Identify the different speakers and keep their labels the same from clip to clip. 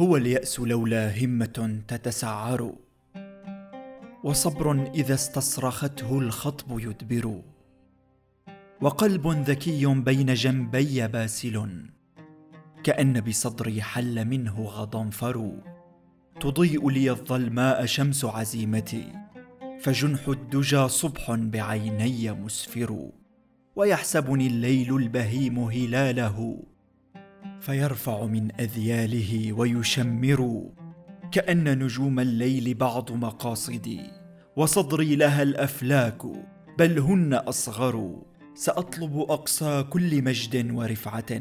Speaker 1: هو اليأس لولا همة تتسعر. وصبر إذا استصرخته الخطب يدبر. وقلب ذكي بين جنبي باسل. كأن بصدري حل منه غضنفر تضيء لي الظلماء شمس عزيمتي. فجنح الدجى صبح بعيني مسفر. ويحسبني الليل البهيم هلاله. فيرفع من أذياله ويشمر. كأن نجوم الليل بعض مقاصدي. وصدري لها الأفلاك بل هن أصغر. سأطلب أقصى كل مجد ورفعة.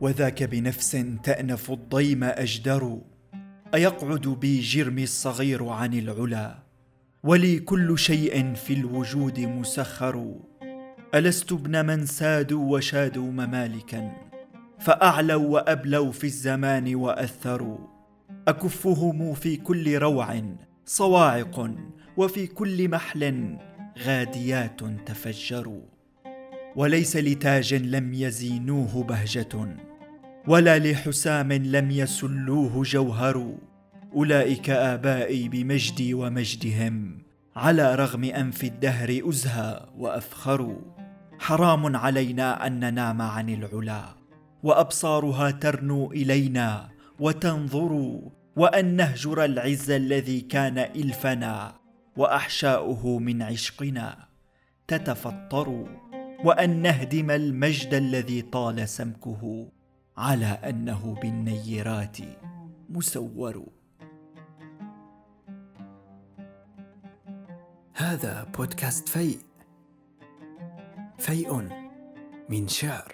Speaker 1: وذاك بنفس تأنف الضيم أجدر. أيقعد بي جرمي الصغير عن العلا. ولي كل شيء في الوجود مسخر. ألست ابن من سادوا وشادوا ممالكا. فأعلوا وأبلوا في الزمان وأثروا. أكفهم في كل روع صواعق وفي كل محل غاديات تفجروا. وليس لتاج لم يزينوه بهجة ولا لحسام لم يسلوه جوهر. أولئك آبائي بمجدي ومجدهم على رغم أنف الدهر أزهى وأفخر. حرام علينا أن ننام عن العلا. وأبصارها ترنو إلينا وتنظر وأن نهجر العز الذي كان إلفنا وأحشاؤه من عشقنا تتفطر وأن نهدم المجد الذي طال سمكه على أنه بالنيرات مسور.
Speaker 2: هذا بودكاست فيء. فيء من شعر.